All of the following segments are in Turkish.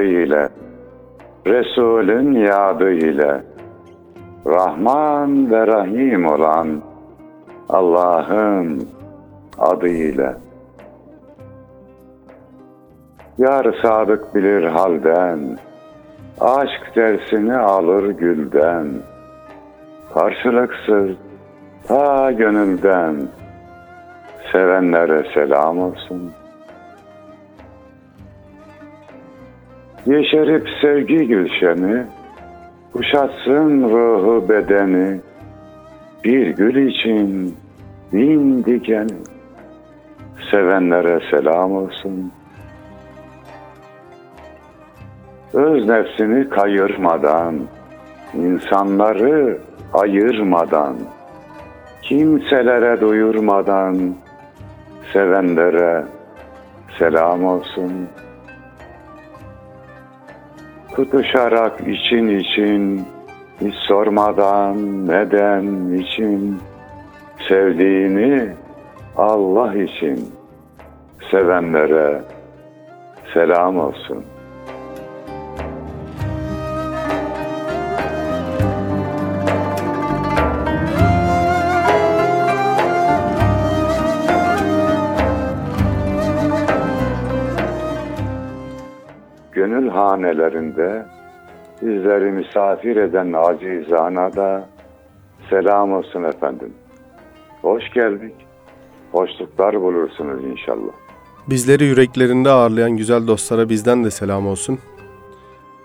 tadı ile, Resulün yadı ile, Rahman ve Rahim olan Allah'ın adıyla. Yar sadık bilir halden, aşk dersini alır gülden, karşılıksız ta gönülden, sevenlere selam olsun. Yeşerip sevgi gülşeni, kuşatsın ruhu bedeni, bir gül için bin dikeni, sevenlere selam olsun. Öz nefsini kayırmadan, insanları ayırmadan, kimselere duyurmadan, sevenlere selam olsun. Tutuşarak için için, hiç sormadan neden için, sevdiğini Allah için, sevenlere selam olsun. Hanelerinde bizleri misafir eden acizana da selam olsun efendim. Hoş geldik. Hoşluklar bulursunuz inşallah. Bizleri yüreklerinde ağırlayan güzel dostlara bizden de selam olsun.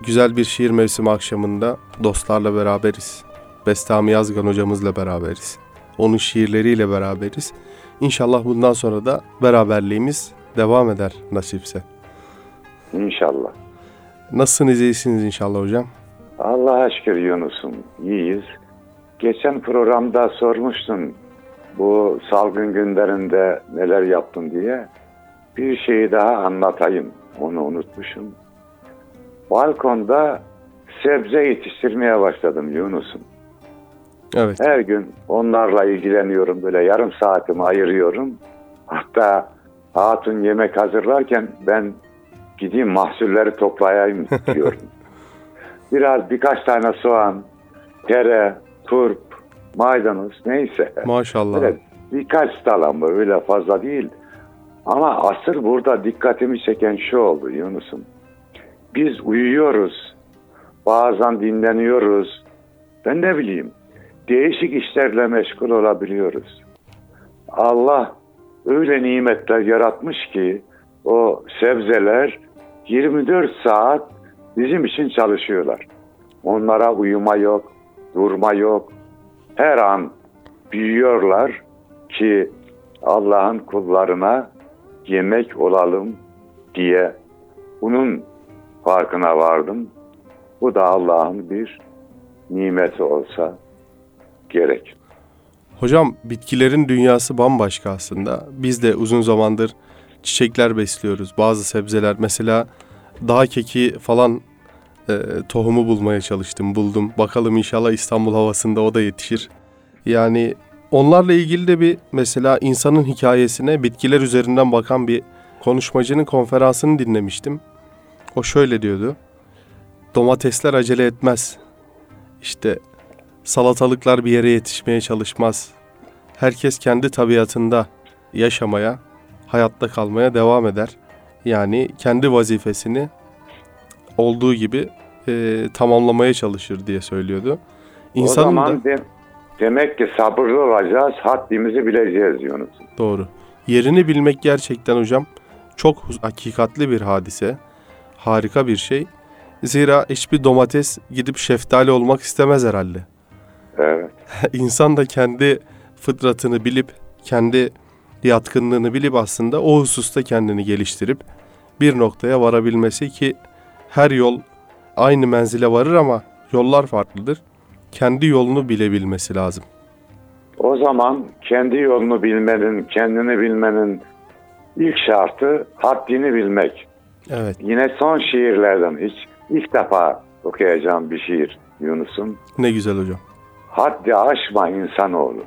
Güzel bir şiir mevsimi akşamında dostlarla beraberiz. Bestami Yazgan hocamızla beraberiz. Onun şiirleriyle beraberiz. İnşallah bundan sonra da beraberliğimiz devam eder nasipse. İnşallah. Nasılsınız iyisiniz inşallah hocam? Allah'a şükür Yunus'um iyiyiz. Geçen programda sormuştun bu salgın günlerinde neler yaptın diye. Bir şeyi daha anlatayım. Onu unutmuşum. Balkonda sebze yetiştirmeye başladım Yunus'um. Evet. Her gün onlarla ilgileniyorum. Böyle yarım saatimi ayırıyorum. Hatta hatun yemek hazırlarken ben gideyim mahsulleri toplayayım diyorum. Biraz birkaç tane soğan, tere, turp, maydanoz neyse. Maşallah. Böyle birkaç dal öyle fazla değil. Ama asır burada dikkatimi çeken şu oldu Yunus'um. Biz uyuyoruz. Bazen dinleniyoruz. Ben ne bileyim. Değişik işlerle meşgul olabiliyoruz. Allah öyle nimetler yaratmış ki o sebzeler 24 saat bizim için çalışıyorlar. Onlara uyuma yok, durma yok. Her an büyüyorlar ki Allah'ın kullarına yemek olalım diye bunun farkına vardım. Bu da Allah'ın bir nimeti olsa gerek. Hocam bitkilerin dünyası bambaşka aslında. Biz de uzun zamandır çiçekler besliyoruz. Bazı sebzeler mesela dağ keki falan e, tohumu bulmaya çalıştım. Buldum. Bakalım inşallah İstanbul havasında o da yetişir. Yani onlarla ilgili de bir mesela insanın hikayesine bitkiler üzerinden bakan bir konuşmacının konferansını dinlemiştim. O şöyle diyordu. Domatesler acele etmez. İşte salatalıklar bir yere yetişmeye çalışmaz. Herkes kendi tabiatında yaşamaya, hayatta kalmaya devam eder. Yani kendi vazifesini olduğu gibi e, tamamlamaya çalışır diye söylüyordu. İnsanın o zaman da, de, demek ki sabırlı olacağız, haddimizi bileceğiz Yunus. Doğru. Yerini bilmek gerçekten hocam çok hakikatli bir hadise. Harika bir şey. Zira hiçbir domates gidip şeftali olmak istemez herhalde. Evet. İnsan da kendi fıtratını bilip, kendi yatkınlığını bilip aslında o hususta kendini geliştirip bir noktaya varabilmesi ki her yol aynı menzile varır ama yollar farklıdır. Kendi yolunu bilebilmesi lazım. O zaman kendi yolunu bilmenin, kendini bilmenin ilk şartı haddini bilmek. Evet. Yine son şiirlerden hiç ilk defa okuyacağım bir şiir Yunus'un. Ne güzel hocam. Haddi aşma insanoğlu.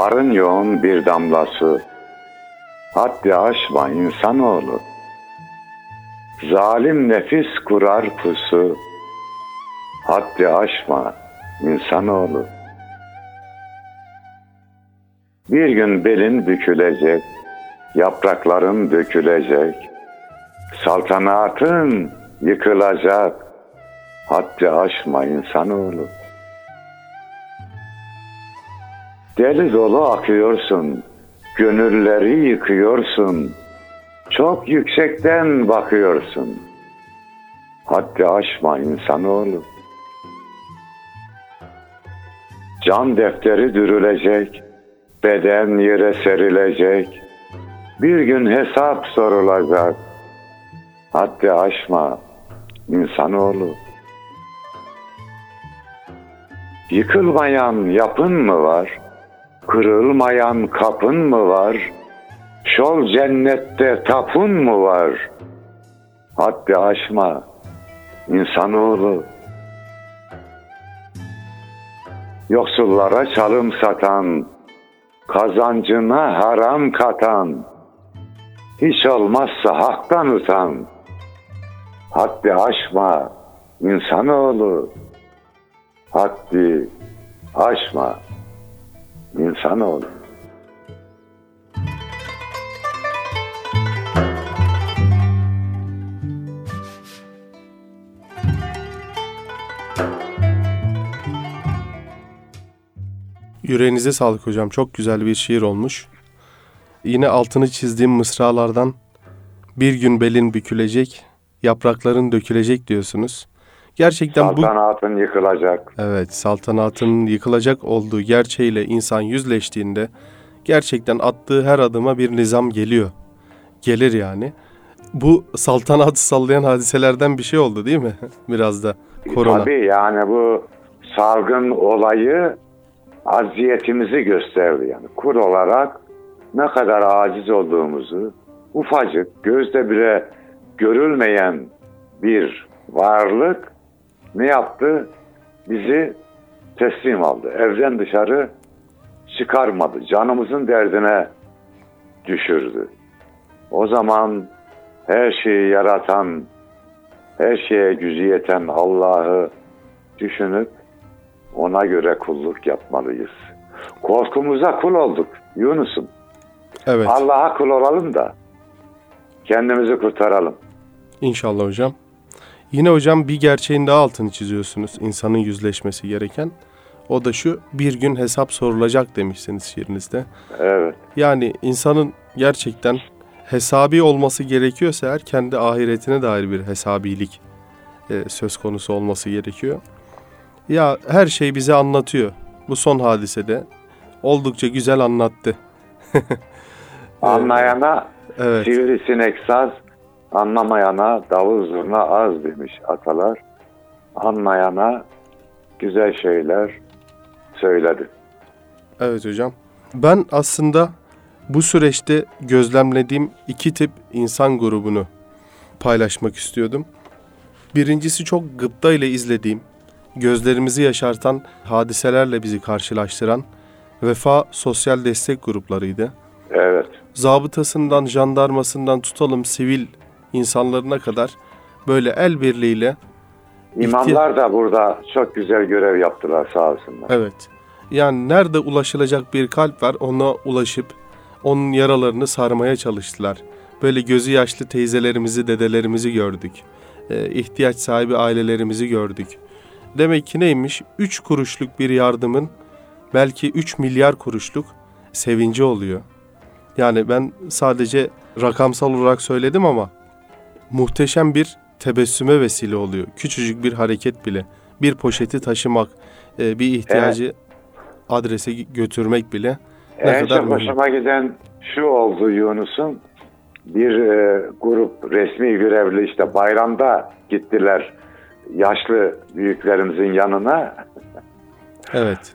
Varın yoğun bir damla su. Haddi aşma insanoğlu. Zalim nefis kurar pusu. Haddi aşma insanoğlu. Bir gün belin bükülecek, yaprakların dökülecek, saltanatın yıkılacak. Haddi aşma insanoğlu. Deli dolu akıyorsun, gönülleri yıkıyorsun. Çok yüksekten bakıyorsun. Haddi aşma insanoğlu. Can defteri dürülecek, beden yere serilecek. Bir gün hesap sorulacak. Haddi aşma insanoğlu. Yıkılmayan yapın mı var? Kırılmayan kapın mı var? Şol cennette tapun mu var? Haddi aşma insanoğlu. Yoksullara çalım satan, kazancına haram katan, hiç olmazsa haktan utan. Haddi aşma insanoğlu. Haddi aşma insanoğlu. Yüreğinize sağlık hocam. Çok güzel bir şiir olmuş. Yine altını çizdiğim mısralardan bir gün belin bükülecek, yaprakların dökülecek diyorsunuz. Gerçekten bu Saltanatın yıkılacak. evet saltanatın yıkılacak olduğu gerçeğiyle insan yüzleştiğinde gerçekten attığı her adıma bir nizam geliyor. Gelir yani. Bu saltanatı sallayan hadiselerden bir şey oldu değil mi? Biraz da korona. Tabii yani bu salgın olayı aziyetimizi gösterdi yani. Kur olarak ne kadar aciz olduğumuzu ufacık gözde bile görülmeyen bir varlık ne yaptı? Bizi teslim aldı. Evden dışarı çıkarmadı. Canımızın derdine düşürdü. O zaman her şeyi yaratan, her şeye gücü yeten Allah'ı düşünüp ona göre kulluk yapmalıyız. Korkumuza kul olduk Yunus'um. Evet. Allah'a kul olalım da kendimizi kurtaralım. İnşallah hocam. Yine hocam bir gerçeğin daha altını çiziyorsunuz insanın yüzleşmesi gereken. O da şu bir gün hesap sorulacak demişsiniz şiirinizde. Evet. Yani insanın gerçekten hesabi olması gerekiyorsa eğer kendi ahiretine dair bir hesabilik e, söz konusu olması gerekiyor. Ya her şey bize anlatıyor. Bu son hadisede oldukça güzel anlattı. Anlayana Evet. sivrisinek saz, anlamayana davul zurna az demiş atalar. Anlayana güzel şeyler söyledi. Evet hocam. Ben aslında bu süreçte gözlemlediğim iki tip insan grubunu paylaşmak istiyordum. Birincisi çok gıpta ile izlediğim, gözlerimizi yaşartan hadiselerle bizi karşılaştıran vefa sosyal destek gruplarıydı. Evet. Zabıtasından, jandarmasından tutalım sivil insanlarına kadar böyle el birliğiyle İmamlar da burada çok güzel görev yaptılar sağ olsunlar. Evet. Yani nerede ulaşılacak bir kalp var ona ulaşıp onun yaralarını sarmaya çalıştılar. Böyle gözü yaşlı teyzelerimizi, dedelerimizi gördük. Ee, ihtiyaç sahibi ailelerimizi gördük. Demek ki neymiş? 3 kuruşluk bir yardımın belki 3 milyar kuruşluk sevinci oluyor. Yani ben sadece rakamsal olarak söyledim ama muhteşem bir tebessüme vesile oluyor. Küçücük bir hareket bile. Bir poşeti taşımak, e, bir ihtiyacı adrese götürmek bile ne en kadar çok hoşuma giden şu oldu Yunus'un. Bir e, grup resmi görevli işte bayramda gittiler yaşlı büyüklerimizin yanına. Evet.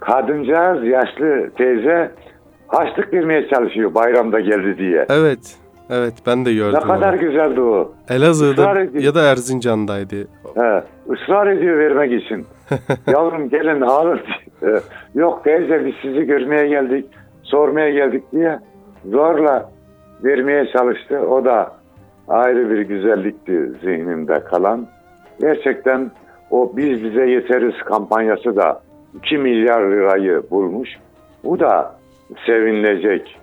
Kadıncağız yaşlı teyze haçlık vermeye çalışıyor bayramda geldi diye. Evet. Evet ben de gördüm. Ne kadar onu. güzeldi o. Elazığ'da ya da Erzincan'daydı. He, ısrar ediyor vermek için. Yavrum gelin alın. Yok teyze biz sizi görmeye geldik, sormaya geldik diye zorla vermeye çalıştı. O da ayrı bir güzellikti zihnimde kalan. Gerçekten o biz bize yeteriz kampanyası da 2 milyar lirayı bulmuş. Bu da sevinilecek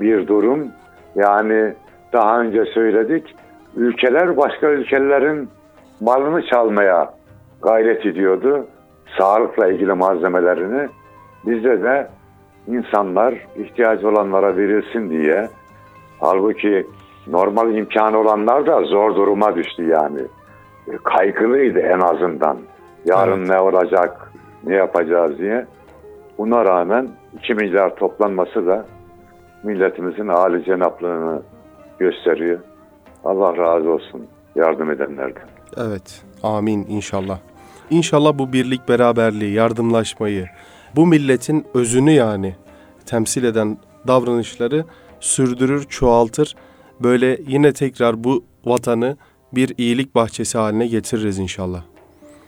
bir durum. Yani daha önce söyledik. Ülkeler başka ülkelerin malını çalmaya gayret ediyordu. Sağlıkla ilgili malzemelerini. Bizde de insanlar ihtiyacı olanlara verilsin diye. Halbuki normal imkanı olanlar da zor duruma düştü yani. E, Kaygılıydı en azından. Yarın Evet. ne olacak, ne yapacağız diye. Buna rağmen 2 milyar toplanması da milletimizin âli cenaplığını gösteriyor. Allah razı olsun yardım edenlerden. Evet. Amin inşallah. İnşallah bu birlik beraberliği, yardımlaşmayı, bu milletin özünü yani temsil eden davranışları sürdürür, çoğaltır. Böyle yine tekrar bu vatanı bir iyilik bahçesi haline getiririz inşallah.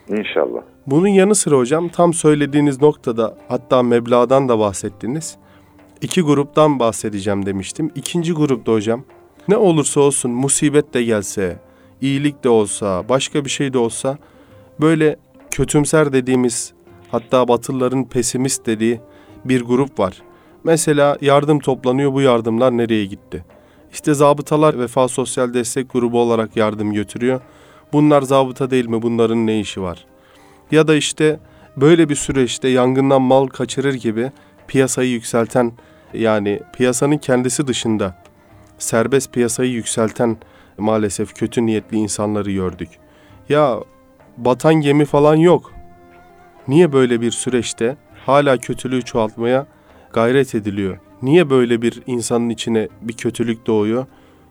İnşallah. Bunun yanı sıra hocam tam söylediğiniz noktada hatta meblağdan da bahsettiniz. İki gruptan bahsedeceğim demiştim. İkinci grupta hocam ne olursa olsun musibet de gelse, iyilik de olsa, başka bir şey de olsa böyle kötümser dediğimiz hatta batılıların pesimist dediği bir grup var. Mesela yardım toplanıyor bu yardımlar nereye gitti? İşte zabıtalar Vefa Sosyal Destek Grubu olarak yardım götürüyor. Bunlar zabıta değil mi? Bunların ne işi var? Ya da işte böyle bir süreçte yangından mal kaçırır gibi piyasayı yükselten yani piyasanın kendisi dışında serbest piyasayı yükselten maalesef kötü niyetli insanları gördük. Ya batan gemi falan yok. Niye böyle bir süreçte hala kötülüğü çoğaltmaya gayret ediliyor? Niye böyle bir insanın içine bir kötülük doğuyor?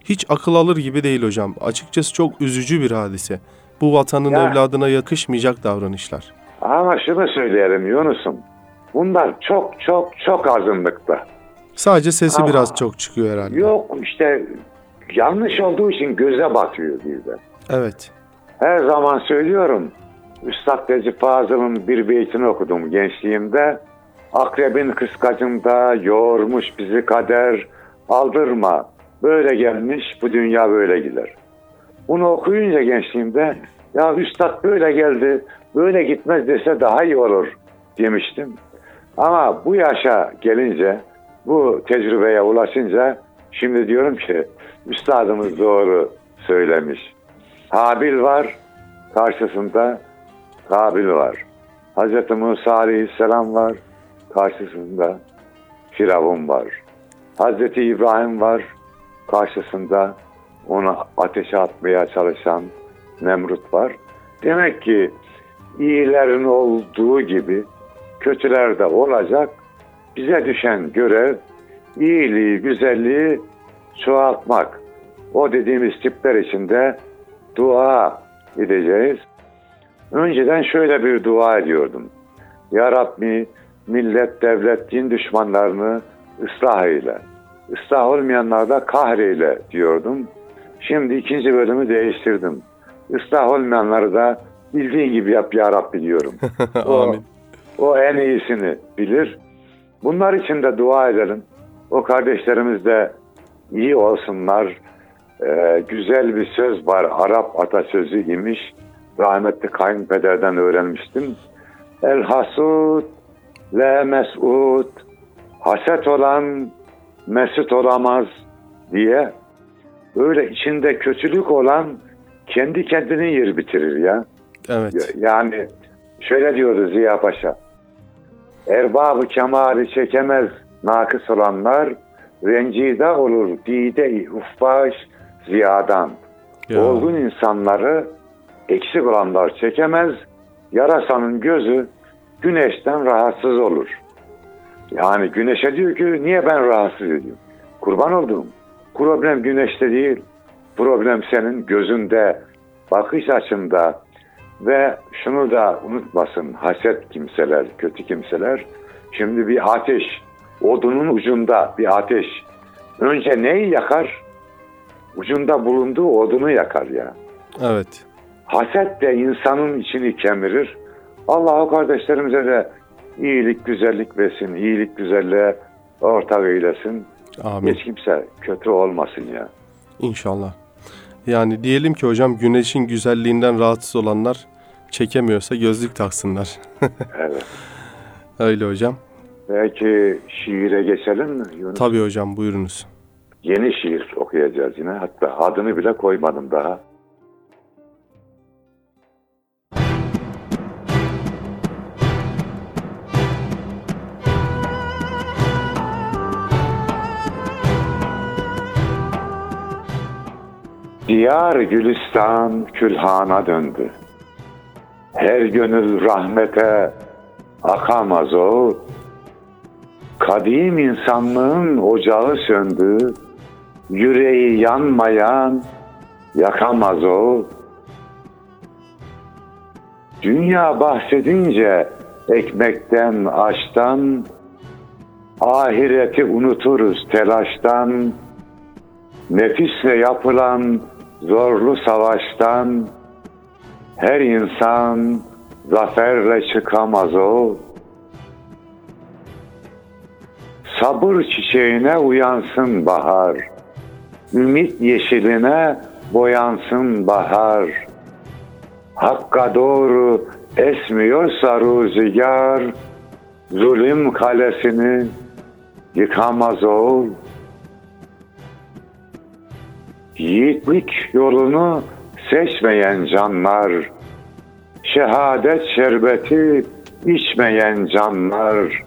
Hiç akıl alır gibi değil hocam. Açıkçası çok üzücü bir hadise. Bu vatanın Ya. evladına yakışmayacak davranışlar. Ama şunu söyleyelim Yunus'um. Bunlar çok çok çok azınlıkta. Sadece sesi Ama- biraz çok çıkıyor herhalde. Yok işte yanlış olduğu için göze batıyor birden. Evet. Her zaman söylüyorum. Üstad Recep Fazıl'ın bir beytini okudum gençliğimde. Akrebin kıskacında yoğurmuş bizi kader. Aldırma. Böyle gelmiş bu dünya böyle gider. Bunu okuyunca gençliğimde ya üstad böyle geldi böyle gitmez dese daha iyi olur demiştim. Ama bu yaşa gelince bu tecrübeye ulaşınca şimdi diyorum ki üstadımız doğru söylemiş. Habil var, karşısında Kabil var. Hz. Musa Aleyhisselam var, karşısında Firavun var. Hz. İbrahim var, karşısında onu ateşe atmaya çalışan Nemrut var. Demek ki iyilerin olduğu gibi kötüler de olacak. Bize düşen görev iyiliği, güzelliği çoğaltmak. O dediğimiz tipler içinde dua edeceğiz. Önceden şöyle bir dua ediyordum. Ya Rabbi millet, devlet, din düşmanlarını ıslah eyle. Islah olmayanlar da kahreyle diyordum. Şimdi ikinci bölümü değiştirdim. Islah olmayanları da bildiğin gibi yap ya Rabbi diyorum. O, Amin. o en iyisini bilir. Bunlar için de dua edelim. O kardeşlerimiz de iyi olsunlar. Ee, güzel bir söz var. Arap atasözü imiş. Rahmetli kayınpederden öğrenmiştim. El hasud le mes'ud. Haset olan mesut olamaz diye. Öyle içinde kötülük olan kendi kendini yer bitirir ya. Evet. Yani şöyle diyordu Ziya Paşa. Erbabı kemali çekemez nakıs olanlar rencide olur dide ufbaş ziyadan. Ya. Olgun insanları eksik olanlar çekemez. Yarasanın gözü güneşten rahatsız olur. Yani güneşe diyor ki niye ben rahatsız ediyorum? Kurban olduğum. Problem güneşte değil. Problem senin gözünde, bakış açında ve şunu da unutmasın haset kimseler, kötü kimseler. Şimdi bir ateş, odunun ucunda bir ateş. Önce neyi yakar? ucunda bulunduğu odunu yakar ya. Evet. Haset de insanın içini kemirir. Allah o kardeşlerimize de iyilik, güzellik versin. iyilik, güzelliğe ortak eylesin. Amin. Hiç kimse kötü olmasın ya. İnşallah. Yani diyelim ki hocam güneşin güzelliğinden rahatsız olanlar çekemiyorsa gözlük taksınlar. Evet. Öyle hocam. Belki şiire geçelim mi Yunus? Tabii hocam buyurunuz. Yeni şiir okuyacağız yine. Hatta adını bile koymadım daha. Diyar Gülistan külhana döndü. Her gönül rahmete akamaz o. Kadim insanlığın ocağı söndü. Yüreği yanmayan yakamaz o. Dünya bahsedince ekmekten, aştan, ahireti unuturuz telaştan, nefisle yapılan zorlu savaştan, her insan zaferle çıkamaz o. Sabır çiçeğine uyansın bahar. Ümit yeşiline boyansın bahar. Hakka doğru esmiyorsa rüzgar, zulüm kalesini yıkamaz ol. Yiğitlik yolunu seçmeyen canlar, şehadet şerbeti içmeyen canlar,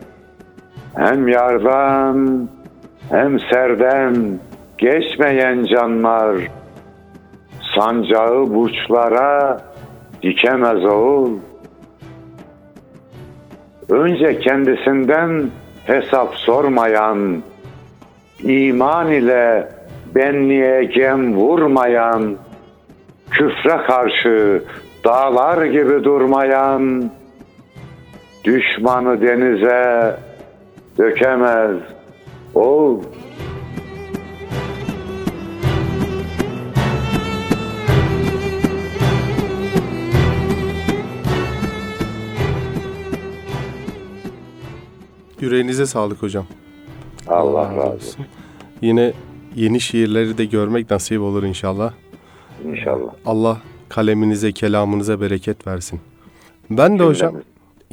hem yardan hem serden geçmeyen canlar, sancağı burçlara dikemez oğul. Önce kendisinden hesap sormayan, iman ile benliğe gem vurmayan, küfre karşı dağlar gibi durmayan, düşmanı denize dökemez oğul. Yüreğinize sağlık hocam. Allah razı olsun. Yine yeni şiirleri de görmek nasip olur inşallah. İnşallah. Allah kaleminize, kelamınıza bereket versin. Ben de hocam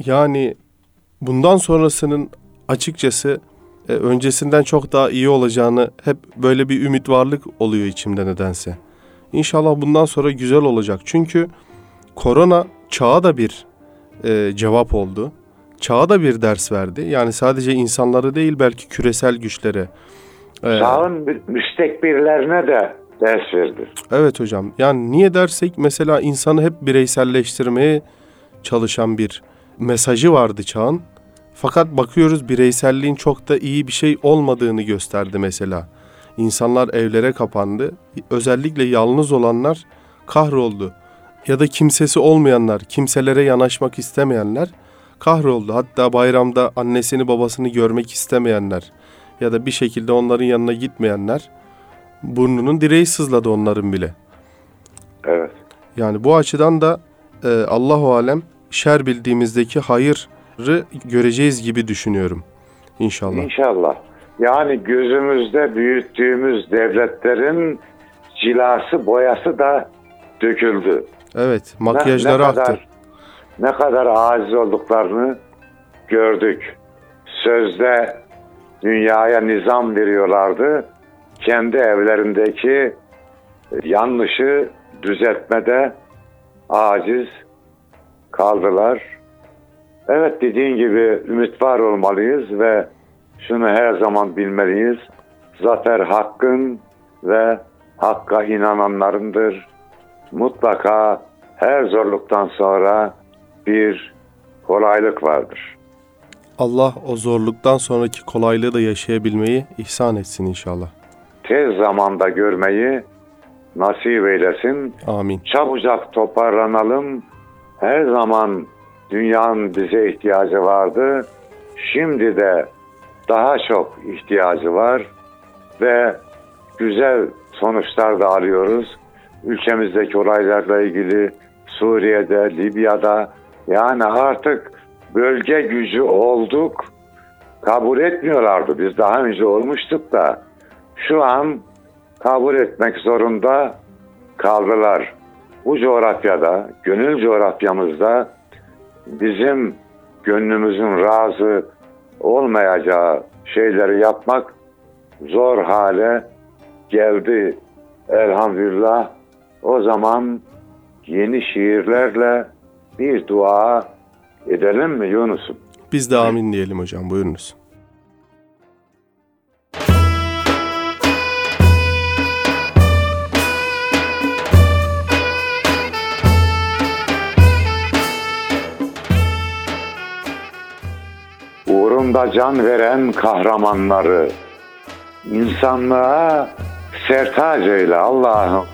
yani bundan sonrasının açıkçası e, öncesinden çok daha iyi olacağını hep böyle bir ümit varlık oluyor içimde nedense. İnşallah bundan sonra güzel olacak. Çünkü korona çağa da bir e, cevap oldu. Çağa da bir ders verdi. Yani sadece insanları değil belki küresel güçlere. E, Çağın mü- müstekbirlerine de ders verdi. Evet hocam. Yani niye dersek mesela insanı hep bireyselleştirmeye çalışan bir mesajı vardı çağın. Fakat bakıyoruz bireyselliğin çok da iyi bir şey olmadığını gösterdi mesela. İnsanlar evlere kapandı. Özellikle yalnız olanlar kahroldu. Ya da kimsesi olmayanlar, kimselere yanaşmak istemeyenler kahroldu. Hatta bayramda annesini babasını görmek istemeyenler ya da bir şekilde onların yanına gitmeyenler burnunun direği sızladı onların bile. Evet. Yani bu açıdan da e, Allahu alem şer bildiğimizdeki hayırı göreceğiz gibi düşünüyorum. İnşallah. İnşallah. Yani gözümüzde büyüttüğümüz devletlerin cilası, boyası da döküldü. Evet, Ne- makyajları ne aktı. kadar, ne kadar aciz olduklarını gördük. Sözde dünyaya nizam veriyorlardı. Kendi evlerindeki yanlışı düzeltmede aciz kaldılar. Evet dediğin gibi ümit var olmalıyız ve şunu her zaman bilmeliyiz. Zafer hakkın ve hakka inananlarındır. Mutlaka her zorluktan sonra bir kolaylık vardır. Allah o zorluktan sonraki kolaylığı da yaşayabilmeyi ihsan etsin inşallah. Tez zamanda görmeyi nasip eylesin. Amin. Çabucak toparlanalım. Her zaman dünyanın bize ihtiyacı vardı. Şimdi de daha çok ihtiyacı var ve güzel sonuçlar da alıyoruz. Ülkemizdeki olaylarla ilgili Suriye'de, Libya'da yani artık bölge gücü olduk. Kabul etmiyorlardı. Biz daha önce olmuştuk da şu an kabul etmek zorunda kaldılar. Bu coğrafyada, gönül coğrafyamızda bizim gönlümüzün razı olmayacağı şeyleri yapmak zor hale geldi elhamdülillah. O zaman yeni şiirlerle bir dua edelim mi Yunus'um? Biz de amin diyelim hocam buyurunuz. Uğrunda can veren kahramanları, insanlığa sertac eyle Allah'ım.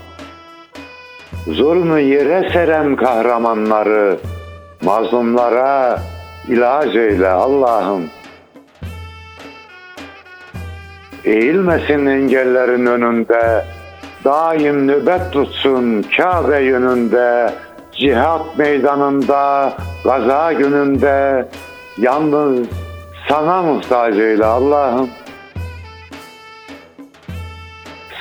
Zulmü yere seren kahramanları, mazlumlara ilaç eyle Allah'ım. Eğilmesin engellerin önünde, daim nöbet tutsun Kabe yönünde, cihat meydanında, gaza gününde, yalnız sana muhtaç eyle Allah'ım.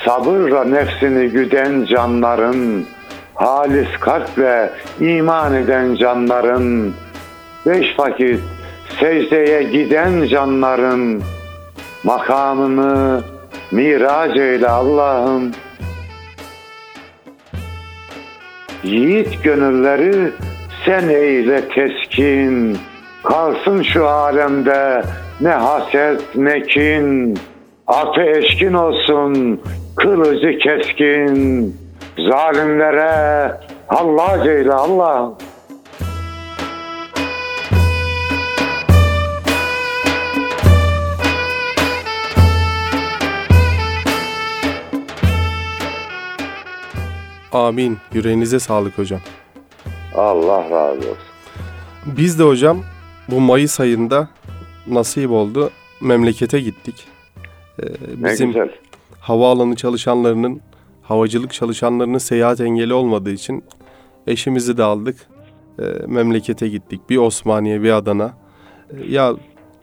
Sabırla nefsini güden canların, halis kalple iman eden canların, beş vakit secdeye giden canların, makamını miraç eyle Allah'ım. Yiğit gönülleri sen eyle teskin, kalsın şu alemde ne haset ne kin, atı eşkin olsun kılıcı keskin, zalimlere Allah eyle Allah. Amin. Yüreğinize sağlık hocam. Allah razı olsun. Biz de hocam bu Mayıs ayında nasip oldu. Memlekete gittik. Ee, bizim havaalanı çalışanlarının, havacılık çalışanlarının seyahat engeli olmadığı için eşimizi de aldık. Ee, memlekete gittik. Bir Osmaniye, bir Adana. Ee, ya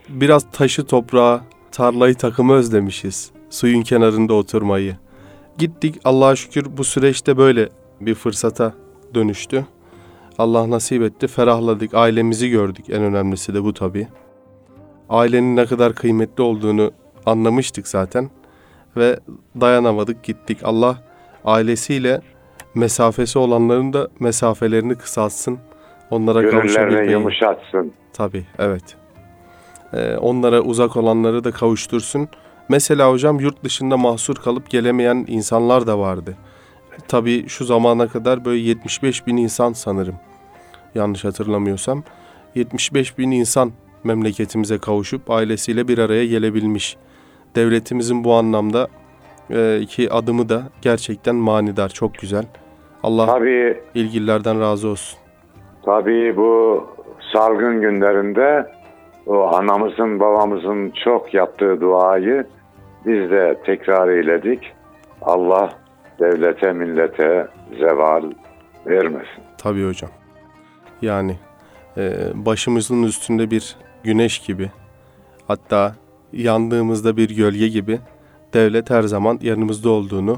biraz taşı toprağı, tarlayı takımı özlemişiz. Suyun kenarında oturmayı. Gittik Allah'a şükür bu süreçte böyle bir fırsata dönüştü. Allah nasip etti. Ferahladık. Ailemizi gördük. En önemlisi de bu tabii. Ailenin ne kadar kıymetli olduğunu anlamıştık zaten. Ve dayanamadık gittik. Allah ailesiyle mesafesi olanların da mesafelerini kısaltsın. Onlara Gönüllerini yumuşatsın. Tabii evet. Ee, onlara uzak olanları da kavuştursun. Mesela hocam yurt dışında mahsur kalıp gelemeyen insanlar da vardı. Tabii şu zamana kadar böyle 75 bin insan sanırım. Yanlış hatırlamıyorsam. 75 bin insan memleketimize kavuşup ailesiyle bir araya gelebilmiş. Devletimizin bu anlamda e, ki adımı da gerçekten manidar, çok güzel. Allah Tabii ilgililerden razı olsun. Tabii bu salgın günlerinde o anamızın babamızın çok yaptığı duayı biz de tekrar eyledik. Allah devlete millete zeval vermesin. Tabii hocam. Yani e, başımızın üstünde bir güneş gibi, hatta yandığımızda bir gölge gibi devlet her zaman yanımızda olduğunu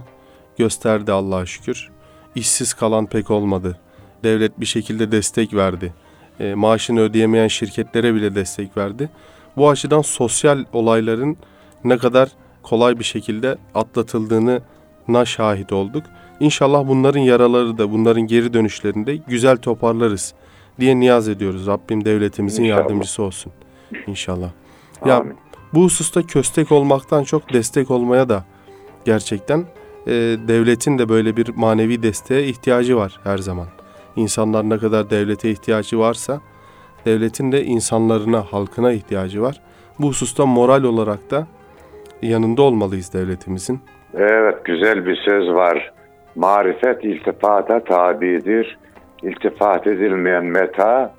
gösterdi Allah'a şükür. İşsiz kalan pek olmadı. Devlet bir şekilde destek verdi. E, maaşını ödeyemeyen şirketlere bile destek verdi. Bu açıdan sosyal olayların ne kadar kolay bir şekilde atlatıldığını na şahit olduk. İnşallah bunların yaraları da bunların geri dönüşlerinde güzel toparlarız diye niyaz ediyoruz. Rabbim devletimizin İnşallah. yardımcısı olsun. İnşallah. Ya Amin. Bu hususta köstek olmaktan çok destek olmaya da gerçekten e, devletin de böyle bir manevi desteğe ihtiyacı var her zaman. İnsanlar ne kadar devlete ihtiyacı varsa devletin de insanlarına, halkına ihtiyacı var. Bu hususta moral olarak da yanında olmalıyız devletimizin. Evet güzel bir söz var. Marifet iltifata tabidir. İltifat edilmeyen meta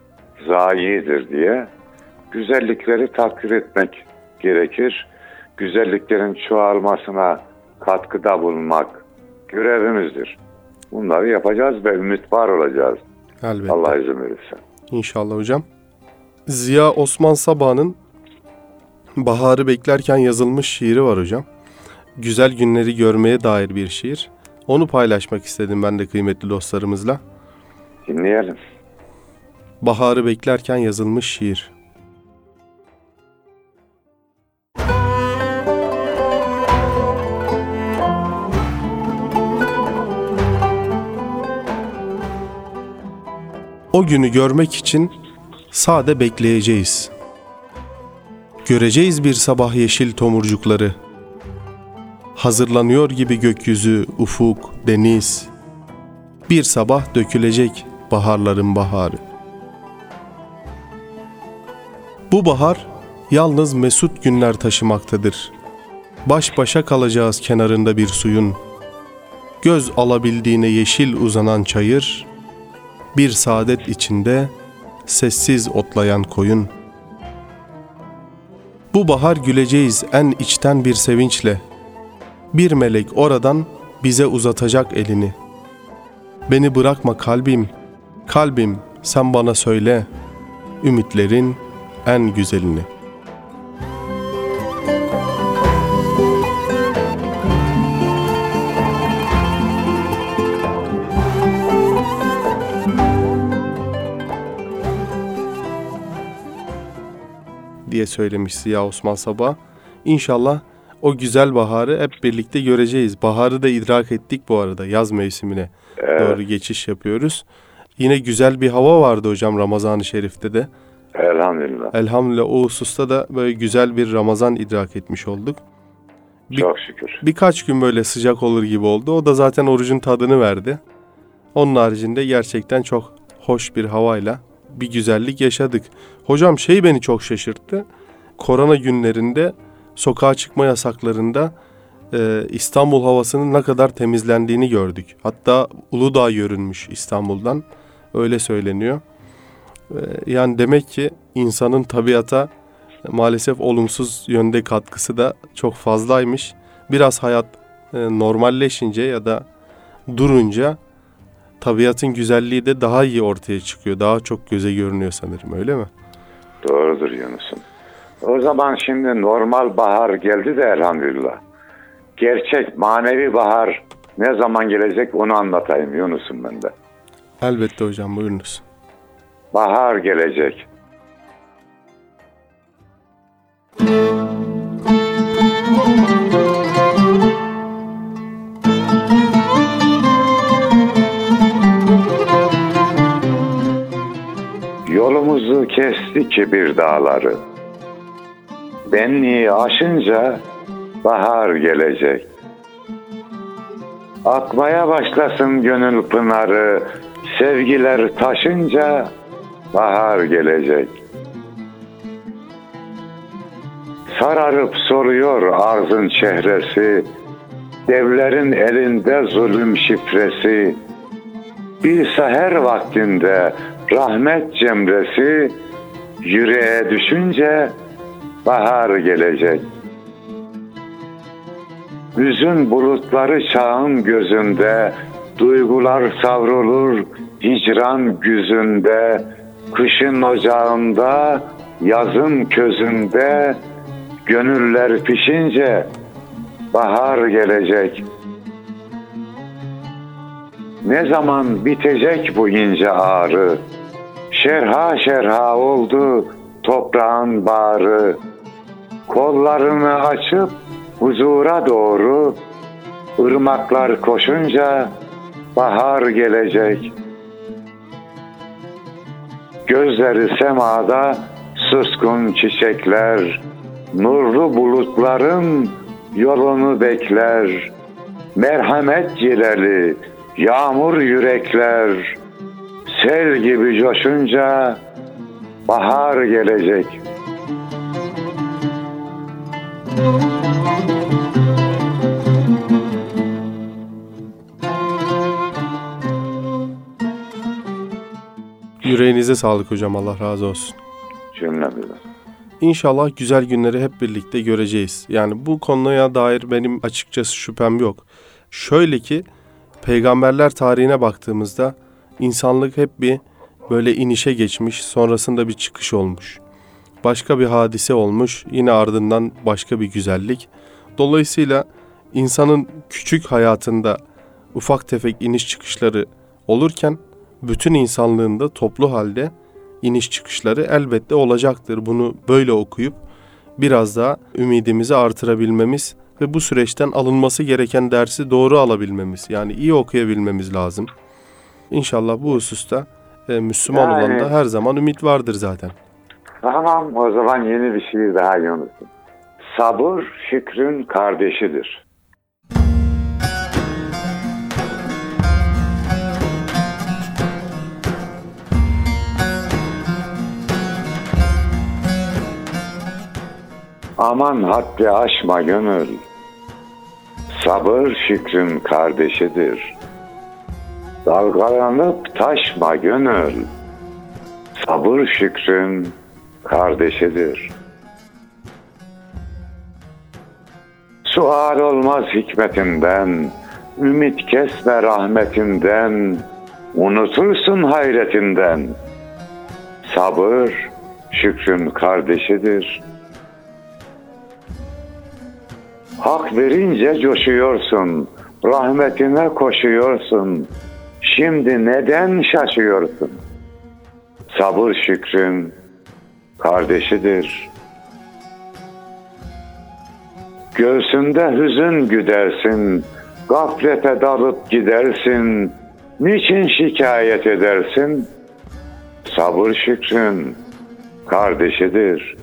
zayidir diye. Güzellikleri takdir etmek gerekir. Güzelliklerin çoğalmasına katkıda bulunmak görevimizdir. Bunları yapacağız ve ümit var olacağız. Elbette. Allah izin verirse. İnşallah hocam. Ziya Osman Sabah'ın Baharı beklerken yazılmış şiiri var hocam. Güzel günleri görmeye dair bir şiir. Onu paylaşmak istedim ben de kıymetli dostlarımızla. Dinleyelim. Baharı beklerken yazılmış şiir. O günü görmek için sade bekleyeceğiz. Göreceğiz bir sabah yeşil tomurcukları. Hazırlanıyor gibi gökyüzü, ufuk, deniz. Bir sabah dökülecek baharların baharı. Bu bahar yalnız mesut günler taşımaktadır. Baş başa kalacağız kenarında bir suyun. Göz alabildiğine yeşil uzanan çayır, bir saadet içinde sessiz otlayan koyun. Bu bahar güleceğiz en içten bir sevinçle. Bir melek oradan bize uzatacak elini. Beni bırakma kalbim, kalbim sen bana söyle, ümitlerin en güzelini. Diye söylemiş Ziya Osman Sabah. İnşallah o güzel baharı hep birlikte göreceğiz. Baharı da idrak ettik bu arada yaz mevsimine doğru geçiş yapıyoruz. Yine güzel bir hava vardı hocam Ramazan-ı Şerif'te de. Elhamdülillah. Elhamdülillah o hususta da böyle güzel bir Ramazan idrak etmiş olduk. Bir- Çok şükür. Birkaç gün böyle sıcak olur gibi oldu. O da zaten orucun tadını verdi. Onun haricinde gerçekten çok hoş bir havayla bir güzellik yaşadık. Hocam şey beni çok şaşırttı. Korona günlerinde sokağa çıkma yasaklarında e, İstanbul havasının ne kadar temizlendiğini gördük. Hatta Uludağ görünmüş İstanbul'dan. Öyle söyleniyor. E, yani demek ki insanın tabiata maalesef olumsuz yönde katkısı da çok fazlaymış. Biraz hayat e, normalleşince ya da durunca tabiatın güzelliği de daha iyi ortaya çıkıyor. Daha çok göze görünüyor sanırım öyle mi? Doğrudur Yunus'um. O zaman şimdi normal bahar geldi de elhamdülillah. Gerçek manevi bahar ne zaman gelecek onu anlatayım Yunus'um ben de. Elbette hocam buyurunuz. Bahar gelecek. Yolumuzu kesti kibir dağları. Benliği aşınca bahar gelecek. Akmaya başlasın gönül pınarı, sevgiler taşınca bahar gelecek. Sararıp soruyor arzın çehresi, devlerin elinde zulüm şifresi. Bir seher vaktinde rahmet cemresi, yüreğe düşünce bahar gelecek. Hüzün bulutları çağın gözünde, duygular savrulur hicran güzünde, kışın ocağında, yazın közünde, gönüller pişince bahar gelecek. Ne zaman bitecek bu ince ağrı? Şerha şerha oldu toprağın bağrı. Kollarını açıp huzura doğru ırmaklar koşunca bahar gelecek. Gözleri semada suskun çiçekler, nurlu bulutların yolunu bekler. Merhamet cileli yağmur yürekler, sel gibi coşunca bahar gelecek. Yüreğinize sağlık hocam Allah razı olsun. Cümlemizden. İnşallah güzel günleri hep birlikte göreceğiz. Yani bu konuya dair benim açıkçası şüphem yok. Şöyle ki peygamberler tarihine baktığımızda insanlık hep bir böyle inişe geçmiş, sonrasında bir çıkış olmuş. Başka bir hadise olmuş, yine ardından başka bir güzellik. Dolayısıyla insanın küçük hayatında ufak tefek iniş çıkışları olurken bütün insanlığında toplu halde iniş çıkışları elbette olacaktır. Bunu böyle okuyup biraz daha ümidimizi artırabilmemiz ve bu süreçten alınması gereken dersi doğru alabilmemiz yani iyi okuyabilmemiz lazım. İnşallah bu hususta e, Müslüman Yani- olanda her zaman ümit vardır zaten. Tamam o zaman yeni bir şiir daha Yunus'um. Sabır şükrün kardeşidir. Aman haddi aşma gönül. Sabır şükrün kardeşidir. Dalgalanıp taşma gönül. Sabır şükrün kardeşidir. Sual olmaz hikmetinden, ümit kesme rahmetinden, unutursun hayretinden. Sabır şükrün kardeşidir. Hak verince coşuyorsun, rahmetine koşuyorsun. Şimdi neden şaşıyorsun? Sabır şükrün kardeşidir. Göğsünde hüzün güdersin, gaflete dalıp gidersin. Niçin şikayet edersin? Sabır şükrün kardeşidir.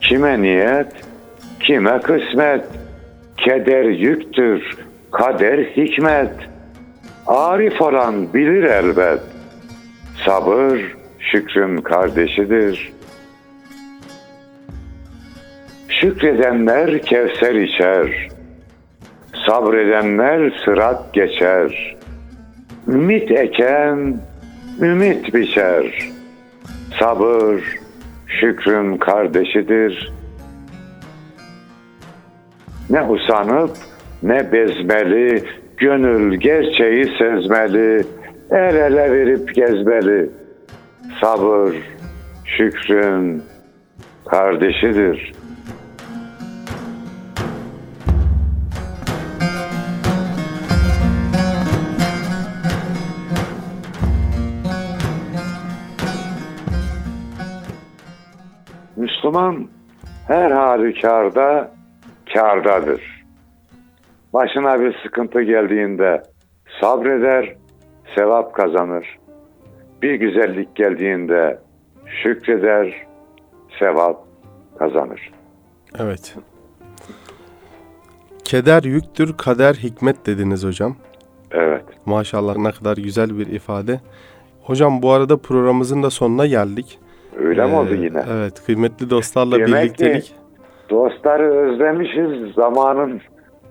Kime niyet, kime kısmet, keder yüktür, kader hikmet. Arif olan bilir elbet. Sabır şükrün kardeşidir. Şükredenler kevser içer. Sabredenler sırat geçer. Ümit eken ümit biçer. Sabır şükrün kardeşidir. Ne usanıp ne bezmeli, gönül gerçeği sezmeli, el ele verip gezmeli. Sabır şükrün kardeşidir. Müslüman her halükarda kârdadır. Başına bir sıkıntı geldiğinde sabreder, sevap kazanır. Bir güzellik geldiğinde şükreder, sevap kazanır. Evet. Keder yüktür, kader hikmet dediniz hocam. Evet. Maşallah ne kadar güzel bir ifade. Hocam bu arada programımızın da sonuna geldik. Öyle mi Ee, oldu yine? Evet, kıymetli dostlarla Demek ki- birliktelik. Dostları özlemişiz. Zamanın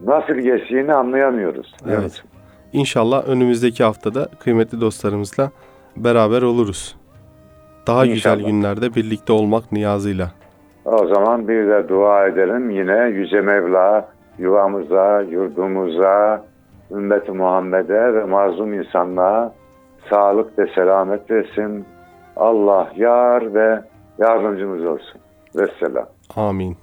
nasıl geçtiğini anlayamıyoruz. Evet. İnşallah önümüzdeki haftada kıymetli dostlarımızla beraber oluruz. Daha güzel İnşallah. günlerde birlikte olmak niyazıyla. O zaman bir de dua edelim. Yine Yüce Mevla yuvamıza, yurdumuza, ümmeti Muhammed'e ve mazlum insanlığa sağlık ve selamet versin. Allah yar ve yardımcımız olsun. Vesselam. Amin.